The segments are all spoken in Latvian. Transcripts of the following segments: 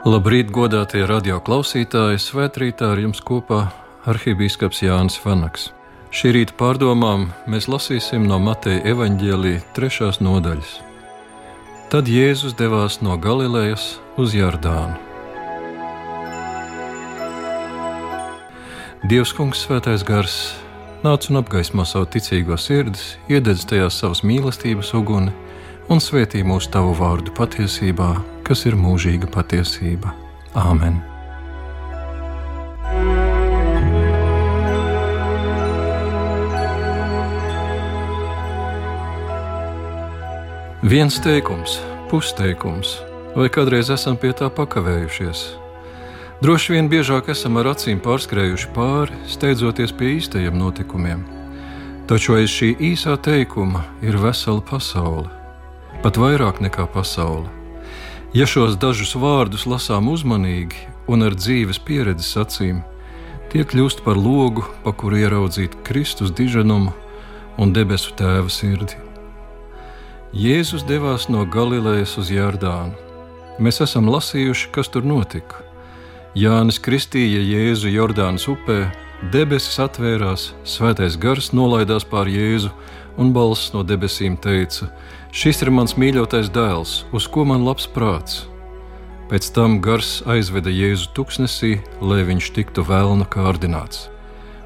Labrīt, godātie radio klausītāji! Svētrītā ar jums kopā arhibīskaps Jānis Vanaks. Šī rīta pārdomām mēs lasīsim no Mateja evaņģēlīja trešās nodaļas. Tad Jēzus devās no Galilejas uz Jordānu. Dievs, Kungs, Svētais Gars, nāc un apgaismo savu ticīgo sirdis, iededz tajās savas mīlestības uguni un svētī mūsu tavu vārdu patiesībā kas ir mūžīga patiesība. Āmen! Viens teikums, pusteikums, vai kādreiz esam pie tā pakavējušies. Droši vien biežāk esam ar acīm pārskrējuši pāri, steidzoties pie īstajiem notikumiem. Taču aiz šī īsā teikuma ir vesela pasaule, pat vairāk nekā pasaule. Ja šos dažus vārdus lasām uzmanīgi un ar dzīves pieredzes acīm, tie kļūst par logu, pa kuru ieraudzīt Kristus diženumu un debesu tēva sirdi. Jēzus devās no Galilejas uz Jordānu. Mēs esam lasījuši, kas tur notika. Jānis Kristīja Jēzu Jordānas upē, debesis atvērās, svētais gars nolaidās pār Jēzu, un balss no debesīm teica: Šis ir mans mīļotais dēls, uz ko man labs prāts. Pēc tam gars aizveda Jēzu tuksnesī, lai viņš tiktu vēlna kārdināts.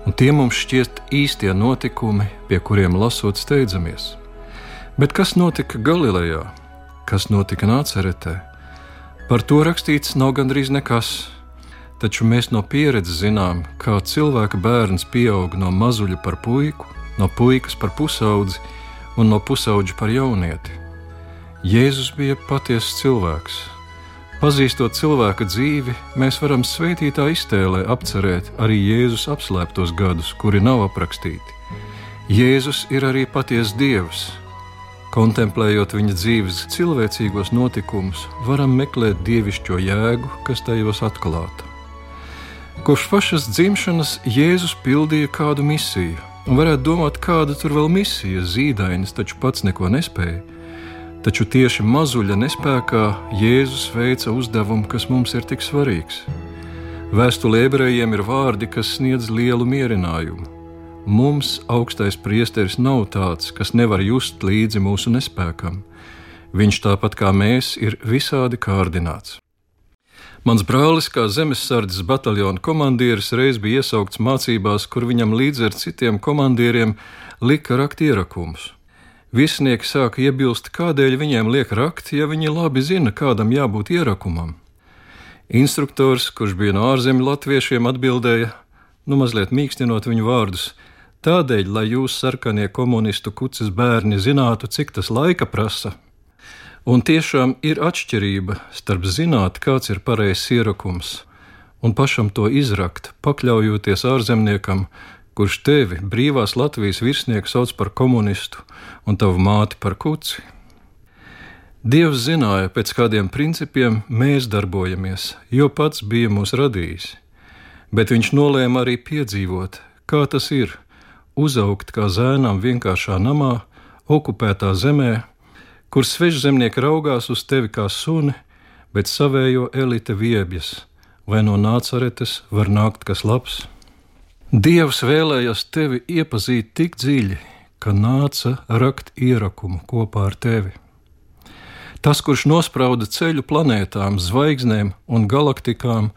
Un tie mums šķiet īstie notikumi, pie kuriem lasot steidzamies. Bet kas notika Galilejā? Kas notika Nāceretē? Par to rakstīts nav gandrīz nekas. Taču mēs no pieredzes zinām, kā cilvēka bērns pieaug no mazuļa par puiku, no puikas par pusaudzi un no pusauģa par jaunieti. Jēzus bija patiesa cilvēks. Pazīstot cilvēka dzīvi, mēs varam sveitītā iztēlē apcerēt arī Jēzus apslēptos gadus, kuri nav aprakstīti. Jēzus ir arī patiesa Dievs. Kontemplējot viņa dzīves cilvēcīgos notikumus, varam meklēt dievišķo jēgu, kas tajos atklāta. Kopš pašas dzimšanas Jēzus pildīja kādu misiju, Un varētu domāt, kāda tur vēl misija, zīdainis taču pats neko nespēja. Taču tieši mazuļa nespējā Jēzus veica uzdevumu, kas mums ir tik svarīgs. Vēstulē ebrejiem ir vārdi, kas sniedz lielu mierinājumu. Mums augstais priesteris nav tāds, kas nevar just līdzi mūsu nespēkam. Viņš tāpat kā mēs ir visādi kārdināts. Mans brālis, kā zemesardzes bataljona komandieris, reiz bija iesaukts mācībās, kur viņam līdz ar citiem komandieriem lika rakt ierakumus. Viesnieki sāka iebilst, kādēļ viņiem liek rakt, ja viņi labi zina, kādam jābūt ierakumam. Instruktors, kurš bija no ārzemju latviešiem, atbildēja, nu mazliet mīkstinot viņu vārdus, tādēļ, lai jūs sarkanie komunistu kuces bērni zinātu, cik tas laika prasa, Un tiešām ir atšķirība starp zināt, kāds ir pareizs ierakums, un pašam to izrakt, pakļaujoties ārzemniekam, kurš tevi, brīvās Latvijas virsnieku, sauc par komunistu un tavu māti par kuci. Dievs zināja, pēc kādiem principiem mēs darbojamies, jo pats bija mūs radījis, bet viņš nolēma arī piedzīvot, kā tas ir uzaugt kā zēnam vienkāršā namā, okupētā zemē kur svežzemnieki raugās uz tevi kā suni, bet savējo elite viebjas, vai no nācaretes var nākt kas labs? Dievs vēlējās tevi iepazīt tik dziļi, ka nāca rakt ierakumu kopā ar tevi. Tas, kurš nosprauda ceļu planētām, zvaigznēm un galaktikām,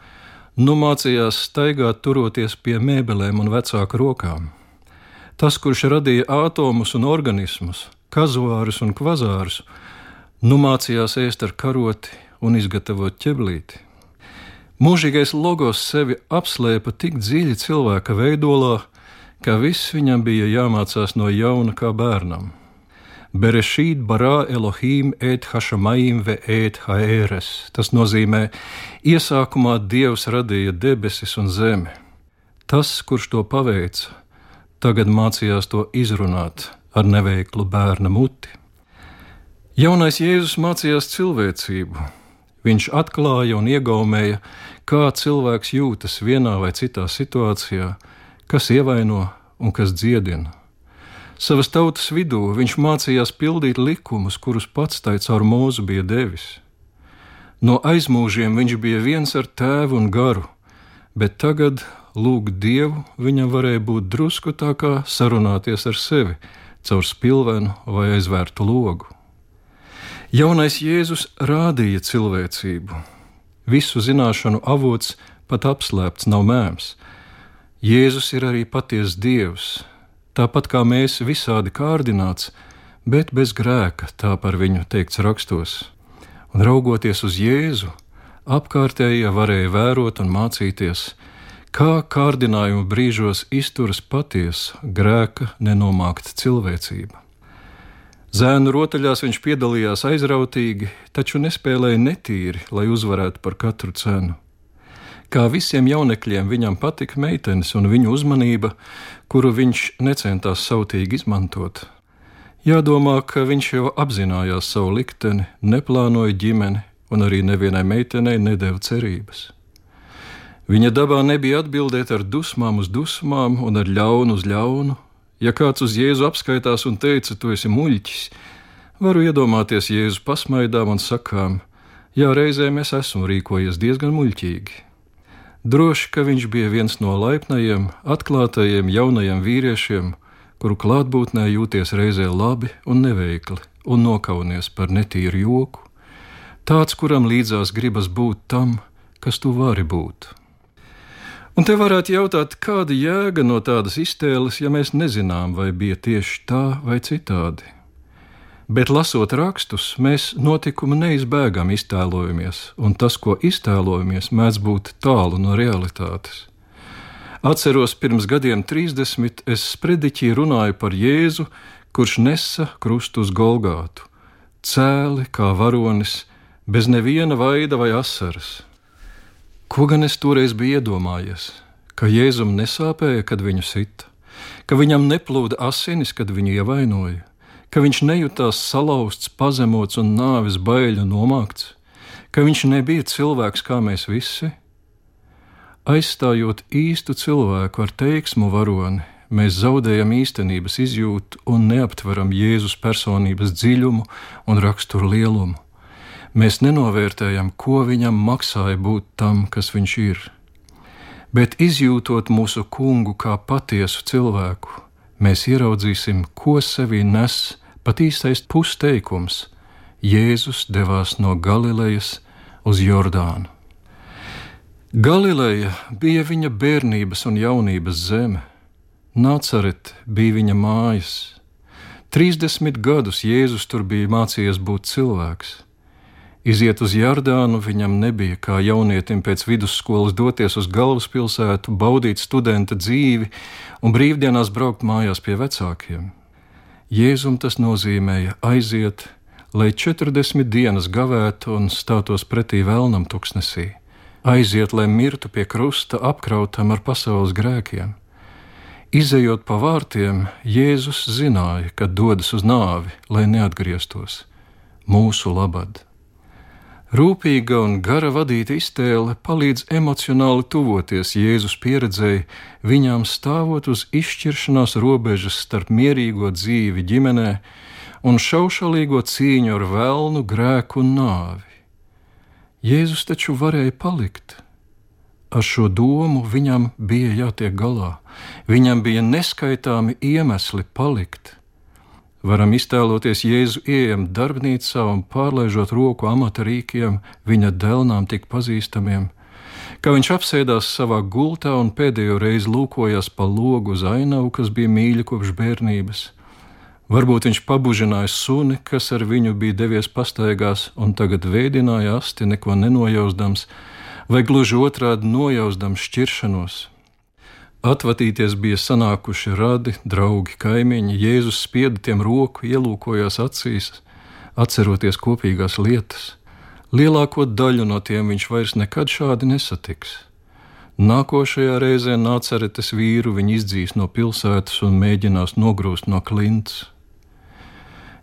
nu mācījās staigāt turoties pie mēbelēm un vecāku rokām. Tas, kurš radīja atomus un organismus, kazuārus un kvazārus, nu mācījās ēst ar karoti un izgatavot ķeblīti. Mūžīgais logos sevi apslēpa tik dziļi cilvēka veidolā, ka viss viņam bija jāmācās no jauna kā bērnam. Berešīt barā Elohim et hašamaim ve et haēres. Tas nozīmē, iesākumā Dievs radīja debesis un zemi. Tas, kurš to paveica, tagad mācījās to izrunāt, ar neveiklu bērna muti. Jaunais Jēzus mācījās cilvēcību. Viņš atklāja un iegaumēja, kā cilvēks jūtas vienā vai citā situācijā, kas ievaino un kas dziedina. Savas tautas vidū viņš mācījās pildīt likumus, kurus pats tai caur mūzu bija devis. No aizmūžiem viņš bija viens ar tēvu un garu, bet tagad lūgt Dievu viņam varēja būt drusku tā kā sarunāties ar sevi caur spilvenu vai aizvērtu logu. Jaunais Jēzus rādīja cilvēcību. Visu zināšanu avots pat apslēpts nav mēms. Jēzus ir arī patiesa Dievs, tāpat kā mēs visādi kārdināts, bet bez grēka, tā par viņu teikts rakstos. Un raugoties uz Jēzu, apkārtējie varēja vērot un mācīties, kā kārdinājuma brīžos izturas patiesa grēka nenomākta cilvēcība. Zēnu rotaļās viņš piedalījās aizrautīgi, taču nespēlēja netīri, lai uzvarētu par katru cenu. Kā visiem jaunekļiem, viņam patika meitenes un viņu uzmanība, kuru viņš necentās sautīgi izmantot. Jādomā, ka viņš jau apzinājās savu likteni, neplānoja ģimeni un arī nevienai meitenei nedēva cerības. Viņa dabā nebija atbildēt ar dusmām uz dusmām un ar ļaunu uz ļaunu. Ja kāds uz Jēzu apskaitās un teica, tu esi muļķis, varu iedomāties Jēzu pasmaidām un sakām, jā, reizēm es esmu rīkojies diezgan muļķīgi. Droši, ka viņš bija viens no laipnajiem, atklātajiem jaunajiem vīriešiem, kuru klātbūtnē jūties reizē labi un neveikli un nokaunies par netīru joku. Tāds, kuram līdzās gribas būt tam, kas tu vari būt. Un te varētu jautāt, kāda jēga no tādas iztēles, ja mēs nezinām, vai bija tieši tā vai citādi. Bet, lasot rakstus, mēs notikumu neizbēgami iztēlojamies, un tas, ko iztēlojamies, mēdz būt tālu no realitātes. Atceros, pirms gadiem 30 es sprediķī runāju par Jēzu, kurš nesa krustu uz Golgātu, cēli kā varonis, bez neviena vaida vai asaras. Ko gan es toreiz biju iedomājies? Ka Jēzum nesāpēja, kad viņu sita, ka viņam neplūda asinis, kad viņu ievainoja, ka viņš nejūtās salauzts, pazemots un nāves baiļu nomākts, ka viņš nebija cilvēks kā mēs visi. Aizstājot īstu cilvēku ar teiksmu varoni, mēs zaudējam īstenības izjūtu un neaptveram Jēzus personības dziļumu un raksturu lielumu. Mēs nenovērtējam, ko viņam maksāja būt tam, kas viņš ir. Bet izjūtot mūsu kungu kā patiesu cilvēku, mēs ieraudzīsim, ko sevī nes pat īstais pusteikums: Jēzus devās no Galilejas uz Jordānu. Galileja bija viņa bērnības un jaunības zeme, Nācaret bija viņa mājas. Trīsdesmit gadus Jēzus tur bija mācījies būt cilvēks. Iziet uz Jardānu viņam nebija kā jaunietim pēc vidusskolas doties uz galvaspilsētu, baudīt studenta dzīvi un brīvdienās braukt mājās pie vecākiem. Jēzum tas nozīmēja aiziet, lai 40 dienas gavētu un stātos pretī vēlnam tuksnesī, aiziet, lai mirtu pie krusta apkrautam ar pasaules grēkiem. Izejot pa vārtiem, Jēzus zināja, ka dodas uz nāvi, lai neatgrieztos mūsu labad. Rūpīga un gara vadīta iztēle palīdz emocionāli tuvoties Jēzus pieredzēji, viņām stāvot uz izšķiršanās robežas starp mierīgo dzīvi ģimenē un šaušalīgo cīņu ar velnu, grēku un nāvi. Jēzus taču varēja palikt. Ar šo domu viņam bija jātiek galā. Viņam bija neskaitāmi iemesli palikt. Varam iztēloties Jēzu ieejam darbnīcā un pārlaižot roku amata rīkiem, viņa dēlnām tik pazīstamiem, kā viņš apsēdās savā gultā un pēdējo reizi lūkojās pa logu uz ainavu, kas bija mīļa kopš bērnības. Varbūt viņš pabužināja suni, kas ar viņu bija devies pastaigās, un tagad veidināja asti, neko nenojausdams, vai gluži otrādi nojausdams šķiršanos. Atvatīties bija sanākuši radi, draugi, kaimiņi. Jēzus spieda tiem roku, ielūkojās acīs, atceroties kopīgās lietas. Lielāko daļu no tiem viņš vairs nekad šādi nesatiks. Nākošajā reizē nāceretes vīru viņi izdzīs no pilsētas un mēģinās nogrūst no klints.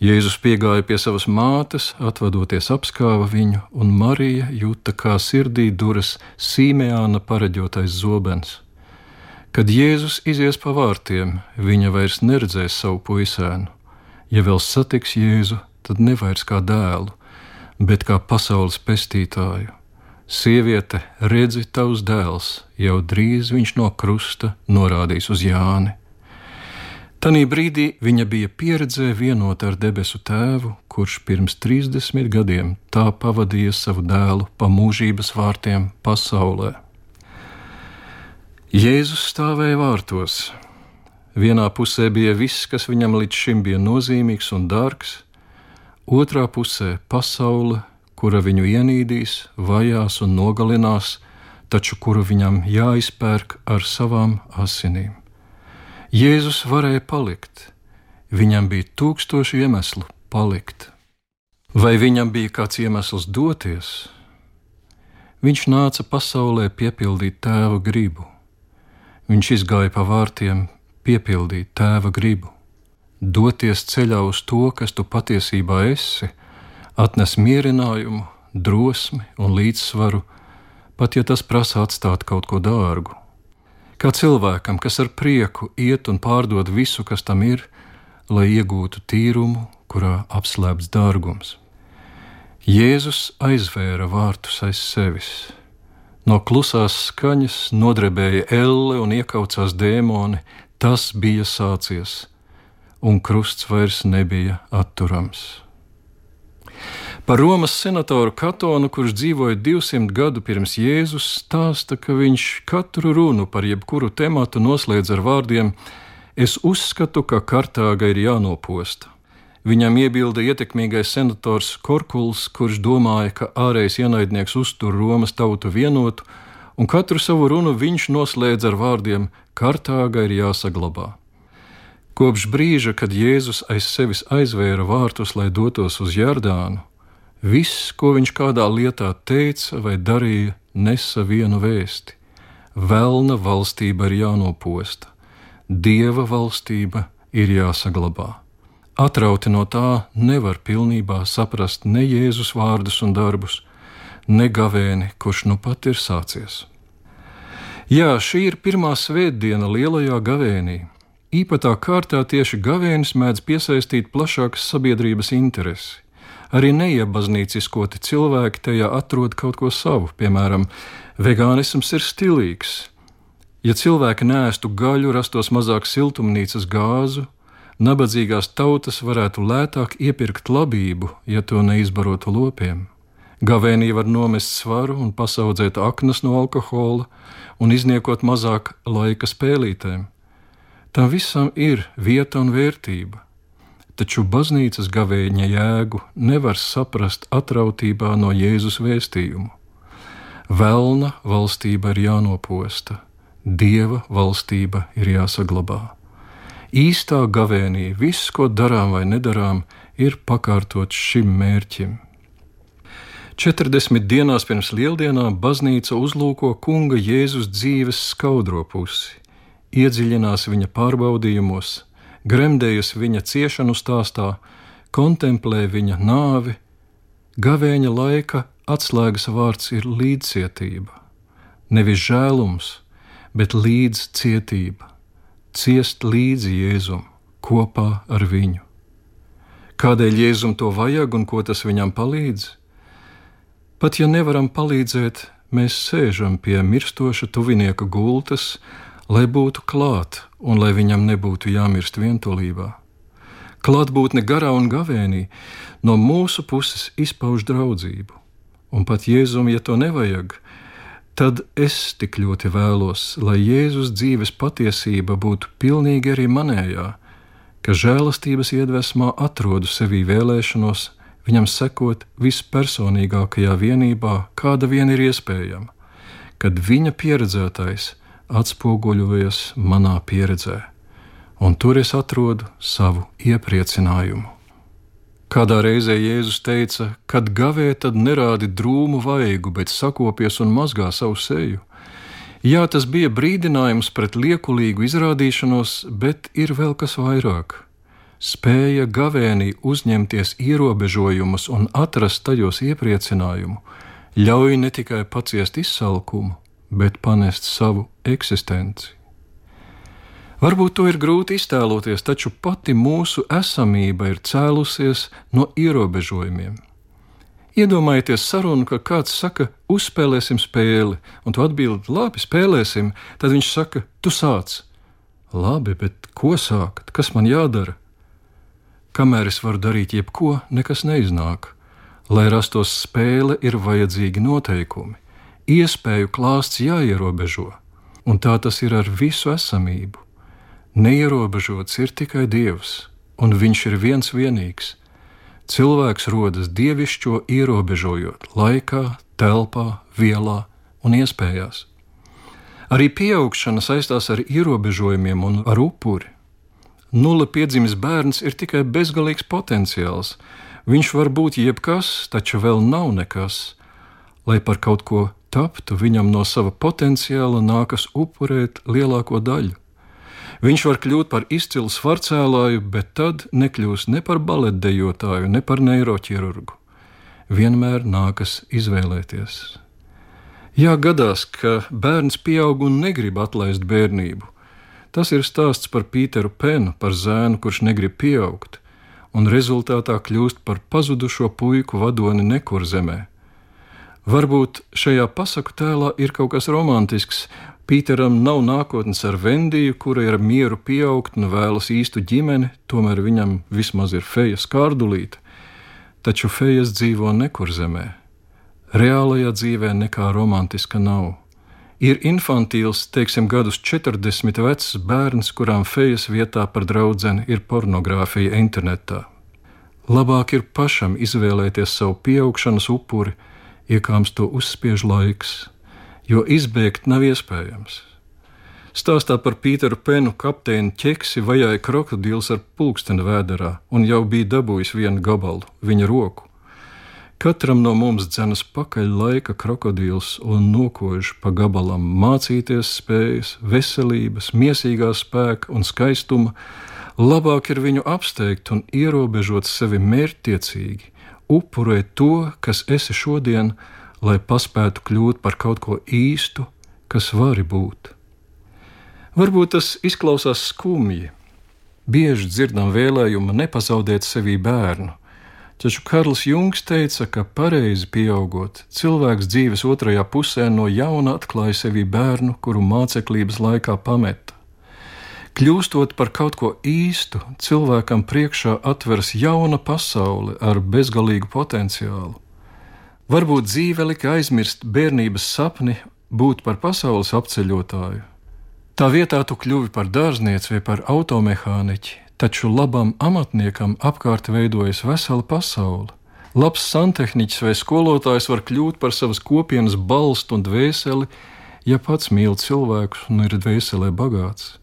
Jēzus piegāja pie savas mātes, atvadoties apskāva viņu, un Marija jūta, kā sirdī duras Sīmeāna pareģotais zobens. Kad Jēzus izies pa vārtiem, viņa vairs neredzēs savu puisēnu. Ja vēl satiks Jēzu, tad nevairs kā dēlu, bet kā pasaules pestītāju. Sieviete, redzi, tavs dēls, jau drīz viņš no krusta norādīs uz Jāni. Tanī brīdī viņa bija pieredzē vienot ar debesu tēvu, kurš pirms 30 gadiem tā pavadīja savu dēlu pa mūžības vārtiem pasaulē. Jēzus stāvēja vārtos. Vienā pusē bija viss, kas viņam līdz šim bija nozīmīgs un dārgs, otrā pusē pasaule, kura viņu ienīdīs, vajās un nogalinās, taču kuru viņam jāizpērk ar savām asinīm. Jēzus varēja palikt, viņam bija tūkstoši iemeslu palikt. Vai viņam bija kāds iemesls doties? Viņš nāca pasaulē piepildīt tēva gribu. Viņš izgāja pa vārtiem, piepildīt tēva gribu. Doties ceļā uz to, kas tu patiesībā esi, atnes mierinājumu, drosmi un līdzsvaru, pat ja tas prasa atstāt kaut ko dārgu. Kā cilvēkam, kas ar prieku iet un pārdod visu, kas tam ir, lai iegūtu tīrumu, kurā apslēpts dārgums. Jēzus aizvēra vārtus aiz sevis. No klusās skaņas nodrebēja elle un iekaucās dēmoni, tas bija sācies, un krusts vairs nebija atturams. Par Romas senatoru Katonu, kurš dzīvoja 200 gadu pirms Jēzus, stāsta, ka viņš katru runu par jebkuru tematu noslēdz ar vārdiem: Es uzskatu, ka Kartāga ir jānoposta. Viņam iebilda ietekmīgais senators Korkuls, kurš domāja, ka ārējais ienaidnieks uztur Romas tautu vienotu, un katru savu runu viņš noslēdz ar vārdiem: Kartāga ir jāsaglabā. Kopš brīža, kad Jēzus aiz sevis aizvēra vārtus, lai dotos uz Jardānu, Viss, ko viņš kādā lietā teica vai darīja, nesa vienu vēsti. Velna valstība ir jānoposta, dieva valstība ir jāsaglabā. Atrauti no tā nevar pilnībā saprast ne Jēzus vārdus un darbus, ne gavēni, kurš nu pat ir sācies. Jā, šī ir pirmā svētdiena lielajā gavēnī. Īpatā kārtā tieši gavēnis mēdz piesaistīt plašākas sabiedrības interesi. Arī neiebaznīciskoti cilvēki tajā atrod kaut ko savu. Piemēram, vegānisms ir stilīgs. Ja cilvēki nēstu gaļu, rastos mazāk siltumnīcas gāzu, nabadzīgās tautas varētu lētāk iepirkt labību, ja to neizbarotu lopiem. Gavēnī var nomest svaru un pasaudzēt aknas no alkohola un izniekot mazāk laika spēlītēm. Tam visam ir vieta un vērtība taču baznīcas gavēņa jēgu nevar saprast atrautībā no Jēzus vēstījumu. Velna valstība ir jānoposta, dieva valstība ir jāsaglabā. Īstā gavēnī viss, ko darām vai nedarām, ir pakārtots šim mērķim. 40 dienās pirms lieldienām baznīca uzlūko kunga Jēzus dzīves skaudro pusi, iedziļinās viņa pārbaudījumos, gremdējas viņa ciešanu stāstā, kontemplē viņa nāvi, gavēņa laika atslēgas vārds ir līdzcietība. Nevis žēlums, bet līdzcietība, ciest līdzi Jēzum kopā ar viņu. Kādēļ Jēzum to vajag un ko tas viņam palīdz? Pat ja nevaram palīdzēt, mēs sēžam pie mirstoša tuvinieka gultas, lai būtu klāt un lai viņam nebūtu jāmirst vientulībā. Klātbūtne garā un gavēnī no mūsu puses izpauž draudzību, un pat Jēzum, ja to nevajag, tad es tik ļoti vēlos, lai Jēzus dzīves patiesība būtu pilnīgi arī manējā, ka žēlastības iedvesmā atrodu sevī vēlēšanos viņam sekot vispersonīgākajā vienībā, kāda vien ir iespējama, kad viņa pieredzētais atspoguļojas manā pieredzē, un tur es atrodu savu iepriecinājumu. Kādā reizē Jēzus teica, kad gavē, tad nerādi drūmu vaigu, bet sakopies un mazgā savu seju. Jā, tas bija brīdinājums pret liekulīgu izrādīšanos, bet ir vēl kas vairāk. Spēja gavēnī uzņemties ierobežojumus un atrast tajos iepriecinājumu, ļauj ne tikai paciest izsalkumu, bet panest savu eksistenci. Varbūt to ir grūti iztēloties, taču pati mūsu esamība ir cēlusies no ierobežojumiem. Iedomājieties sarunu, ka kāds saka, uzspēlēsim spēli, un tu atbildi, labi, spēlēsim. Tad viņš saka, tu sāc. Labi, bet ko sākt? Kas man jādara? Kamēr es varu darīt jebko, nekas neiznāk. Lai rastos spēle, ir vajadzīgi noteikumi. Iespēju klāsts jāierobežo, un tā tas ir ar visu esamību. Neierobežots ir tikai Dievs, un Viņš ir viens vienīgs cilvēks rodas dievišķo ierobežojot laikā, telpā, vielā un iespējās. Arī pieaugšana saistās ar ierobežojumiem un ar upuri. Nulle piedzimis bērns ir tikai bezgalīgs potenciāls. Viņš var būt jebkas, taču vēl nav nekas. Lai par kaut ko taptu, viņam no sava potenciāla nākas upurēt lielāko daļu. Viņš var kļūt par izcilu svarcēlāju, bet tad nekļūs ne par baletdejotāju, ne par neiroķirurgu. Vienmēr nākas izvēlēties. Jā, gadās, ka bērns pieaug un negrib atlaist bērnību. Tas ir stāsts par Pīteru Penu, par zēnu, kurš negrib pieaugt, un rezultātā kļūst par pazudušo puiku vadoni nekur zemē. Varbūt šajā pasaku tēlā ir kaut kas romantisks, Pīteram nav nākotnes ar Vendiju, kura ir mieru pieaugt un vēlas īstu ģimeni, tomēr viņam vismaz ir feja skārdulīte. Taču fejas dzīvo nekur zemē. Reālajā dzīvē nekā romantiska nav. Ir infantīls, teiksim, gadus 40 vecs bērns, kurām fejas vietā par draugu ir pornogrāfija internetā. Labāk ir pašam izvēlēties savu pieaugšanas upuri, iekāms to uzspiež laiks jo izbēgt nav iespējams. Stāstā par Pīteru Penu kapteini ķeksi vajāja krokodils ar pulksteni vēderā un jau bija dabūjis vienu gabalu, viņa roku. Katram no mums dzenas pakaļ laika krokodils un nokož pa gabalam mācīties spējas, veselības, miesīgā spēka un skaistuma. Labāk ir viņu apsteigt un ierobežot sevi mērķtiecīgi, upurēt to, kas esi šodien, lai paspētu kļūt par kaut ko īstu, kas vari būt. Varbūt tas izklausās skumji. Bieži dzirdam vēlējumu nepazaudēt sevī bērnu, taču Karls Jungs teica, ka pareizi pieaugot, cilvēks dzīves otrajā pusē no jauna atklāja sevi bērnu, kuru māceklības laikā pameta. Kļūstot par kaut ko īstu, cilvēkam priekšā atveras jauna pasaule ar bezgalīgu potenciālu. Varbūt dzīve lika aizmirst bērnības sapni būt par pasaules apceļotāju. Tā vietā tu kļuvi par dārznieci vai par automehāniķi, taču labam amatniekam apkārt veidojas vesela pasaule. Labs santehniķis vai skolotājs var kļūt par savas kopienas balstu un dvēseli, ja pats mīl cilvēkus un ir dvēselē bagāts.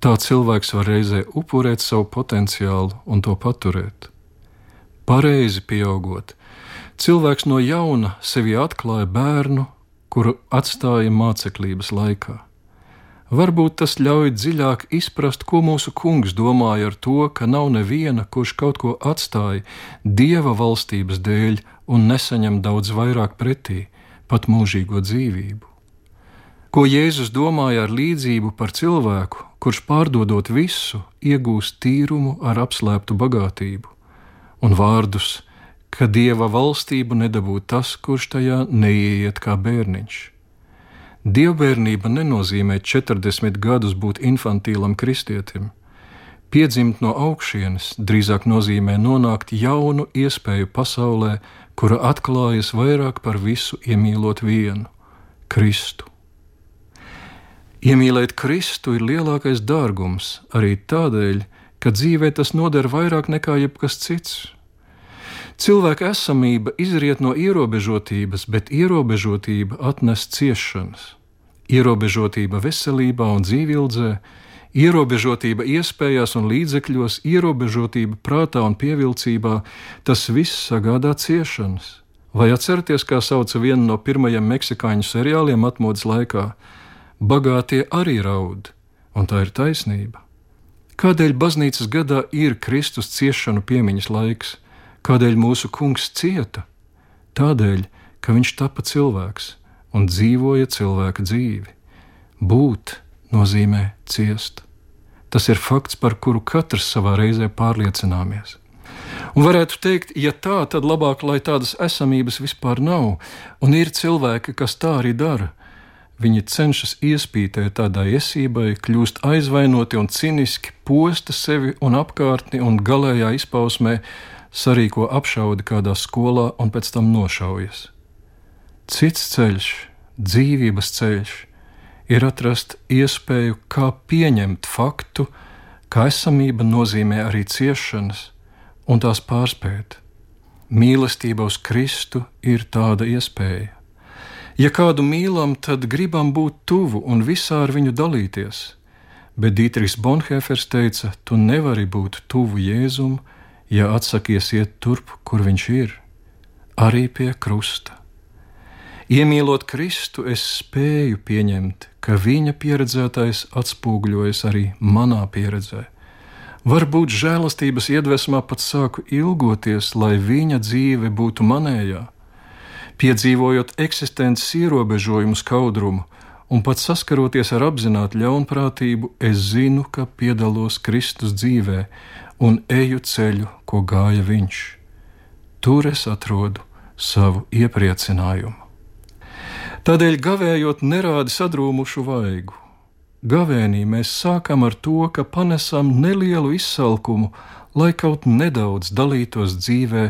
Tā cilvēks var reizē upurēt savu potenciālu un to paturēt. Pareizi pieaugot, Cilvēks no jauna sevi atklāja bērnu, kuru atstāja māceklības laikā. Varbūt tas ļauj dziļāk izprast, ko mūsu kungs domāja ar to, ka nav neviena, kurš kaut ko atstāja dieva valstības dēļ un nesaņem daudz vairāk pretī, pat mūžīgo dzīvību. Ko Jēzus domāja ar līdzību par cilvēku, kurš pārdodot visu, iegūst tīrumu ar apslēptu bagātību, un vārdus ka dieva valstību nedabū tas, kurš tajā neieiet kā bērniņš. Dievbijība nenozīmē 40 gadus būt infantīlam kristietim. Piedzimt no augšienes drīzāk nozīmē nonākt jaunu iespēju pasaulē, kura atklājas vairāk par visu iemīlot vienu - Kristu. Iemīlēt Kristu ir lielākais dārgums arī tādēļ, ka dzīvē tas noder vairāk nekā jebkas cits. Cilvēka esamība izriet no ierobežotības, bet ierobežotība atnes ciešanas. Ierobežotība veselībā un dzīvildē, ierobežotība iespējās un līdzekļos, ierobežotība prātā un pievilcībā - tas viss sagādā ciešanas. Vai atceraties, kā sauca vienu no pirmajiem meksikāņu seriāliem atmodas laikā? Bagātie arī raud, un tā ir taisnība. Kādēļ baznīcas gadā ir Kristus ciešanu piemiņas laiks? Kādēļ mūsu kungs cieta? Tādēļ, ka viņš tapa cilvēks un dzīvoja cilvēka dzīvi. Būt nozīmē ciest. Tas ir fakts, par kuru katrs savā reizē pārliecināmies. Un varētu teikt, ja tā, tad labāk, lai tādas esamības vispār nav, un ir cilvēki, kas tā arī dara. Viņi cenšas iespītēt tādai esībai, kļūst aizvainoti un ciniski, posta sevi un apkārtni un galējā izpausmē sarīko apšaudi kādā skolā un pēc tam nošaujas. Cits ceļš, dzīvības ceļš, ir atrast iespēju, kā pieņemt faktu, ka esamība nozīmē arī ciešanas un tās pārspēt. Mīlestība uz Kristu ir tāda iespēja. Ja kādu mīlam, tad gribam būt tuvu un visā ar viņu dalīties. Bet Dītris Bonhēfers teica, tu nevari būt tuvu Jēzum, ja atsakies iet turp, kur viņš ir, arī pie krusta. Iemīlot Kristu, es spēju pieņemt, ka viņa pieredzētais atspūgļojas arī manā pieredzē. Varbūt žēlastības iedvesmā pat sāku ilgoties, lai viņa dzīve būtu manējā piedzīvojot eksistences ierobežojumu skaudrumu un pat saskaroties ar apzinātu ļaunprātību, es zinu, ka piedalos Kristus dzīvē un eju ceļu, ko gāja Viņš. Tur es atrodu savu iepriecinājumu. Tādēļ gavējot nerādi sadrūmušu vaigu. Gavēnī mēs sākam ar to, ka panesam nelielu izsalkumu, lai kaut nedaudz dalītos dzīvē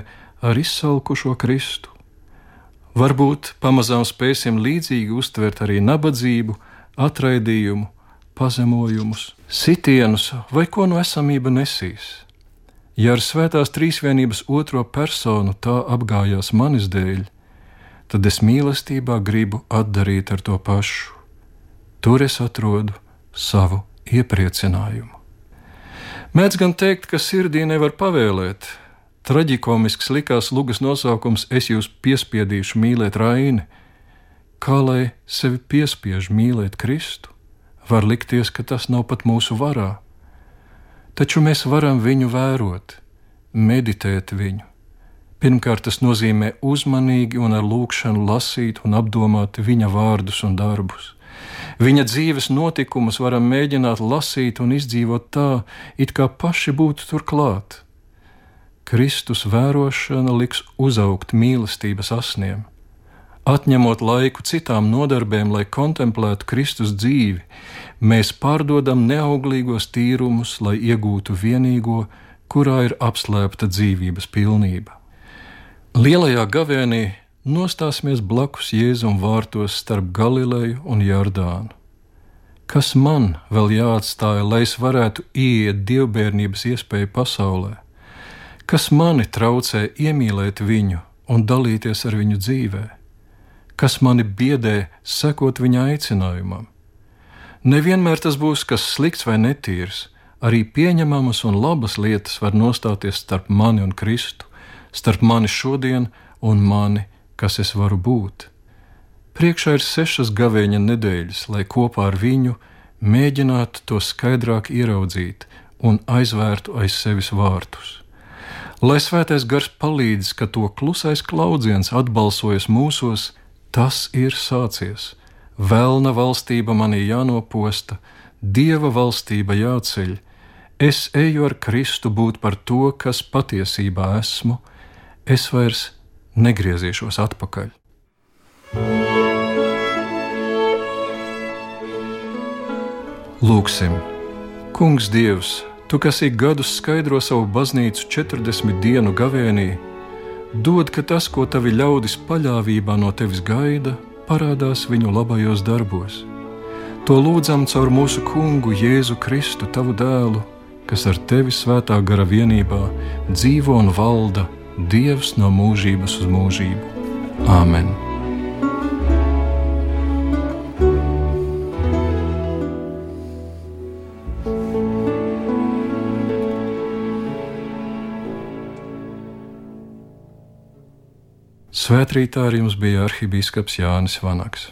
ar izsalkušo Kristu. Varbūt pamazām spēsim līdzīgi uztvert arī nabadzību, atraidījumu, pazemojumus, sitienus vai ko no esamība nesīs. Ja ar svētās trīsvienības otro personu tā apgājās manis dēļ, tad es mīlestībā gribu atdarīt ar to pašu. Tur es atrodu savu iepriecinājumu. Mēdz gan teikt, ka sirdī nevar pavēlēt, Traģikomisks likās lugas nosaukums Es jūs piespiedīšu mīlēt Raini. Kā lai sevi piespiež mīlēt Kristu, var likties, ka tas nav pat mūsu varā. Taču mēs varam viņu vērot, meditēt viņu. Pirmkārt, tas nozīmē uzmanīgi un ar lūkšanu lasīt un apdomāt viņa vārdus un darbus. Viņa dzīves notikumus varam mēģināt lasīt un izdzīvot tā, it kā paši būtu turklāt Kristus vērošana liks uzaugt mīlestības asniem. Atņemot laiku citām nodarbēm, lai kontemplētu Kristus dzīvi, mēs pārdodam neauglīgos tīrumus, lai iegūtu vienīgo, kurā ir apslēpta dzīvības pilnība. Lielajā gavēnī nostāsimies blakus Jēzum vārtos starp Galileju un Jordānu. Kas man vēl jāatstāja, lai es varētu ieiet dievbijības iespēju pasaulē? kas mani traucē iemīlēt viņu un dalīties ar viņu dzīvē, kas mani biedē sekot viņa aicinājumam. Nevienmēr tas būs kas slikts vai netīrs, arī pieņemamas un labas lietas var nostāties starp mani un Kristu, starp mani šodien un mani, kas es varu būt. Priekšā ir sešas gavēņa nedēļas, lai kopā ar viņu mēģinātu to skaidrāk ieraudzīt un aizvērtu aiz sevis vārtus. Lai svētais gars palīdz, ka to klusais klaudziens atbalsojas mūsos, tas ir sācies. Velna valstība manī jānoposta, dieva valstība jāceļ. Es eju ar Kristu būt par to, kas patiesībā esmu, es vairs negriezīšos atpakaļ. Lūksim, Kungs Dievs! Tu, kas ik gadus skaidro savu baznīcu 40 dienu gavēnī, dod, ka tas, ko tavi ļaudis paļāvībā no tevis gaida, parādās viņu labajos darbos. To lūdzam caur mūsu kungu Jēzu Kristu, tavu dēlu, kas ar tevi svētā gara vienībā dzīvo un valda Dievs no mūžības uz mūžību. Āmen! Svētrītā ar jums bija arhibīskaps Jānis Vanaks.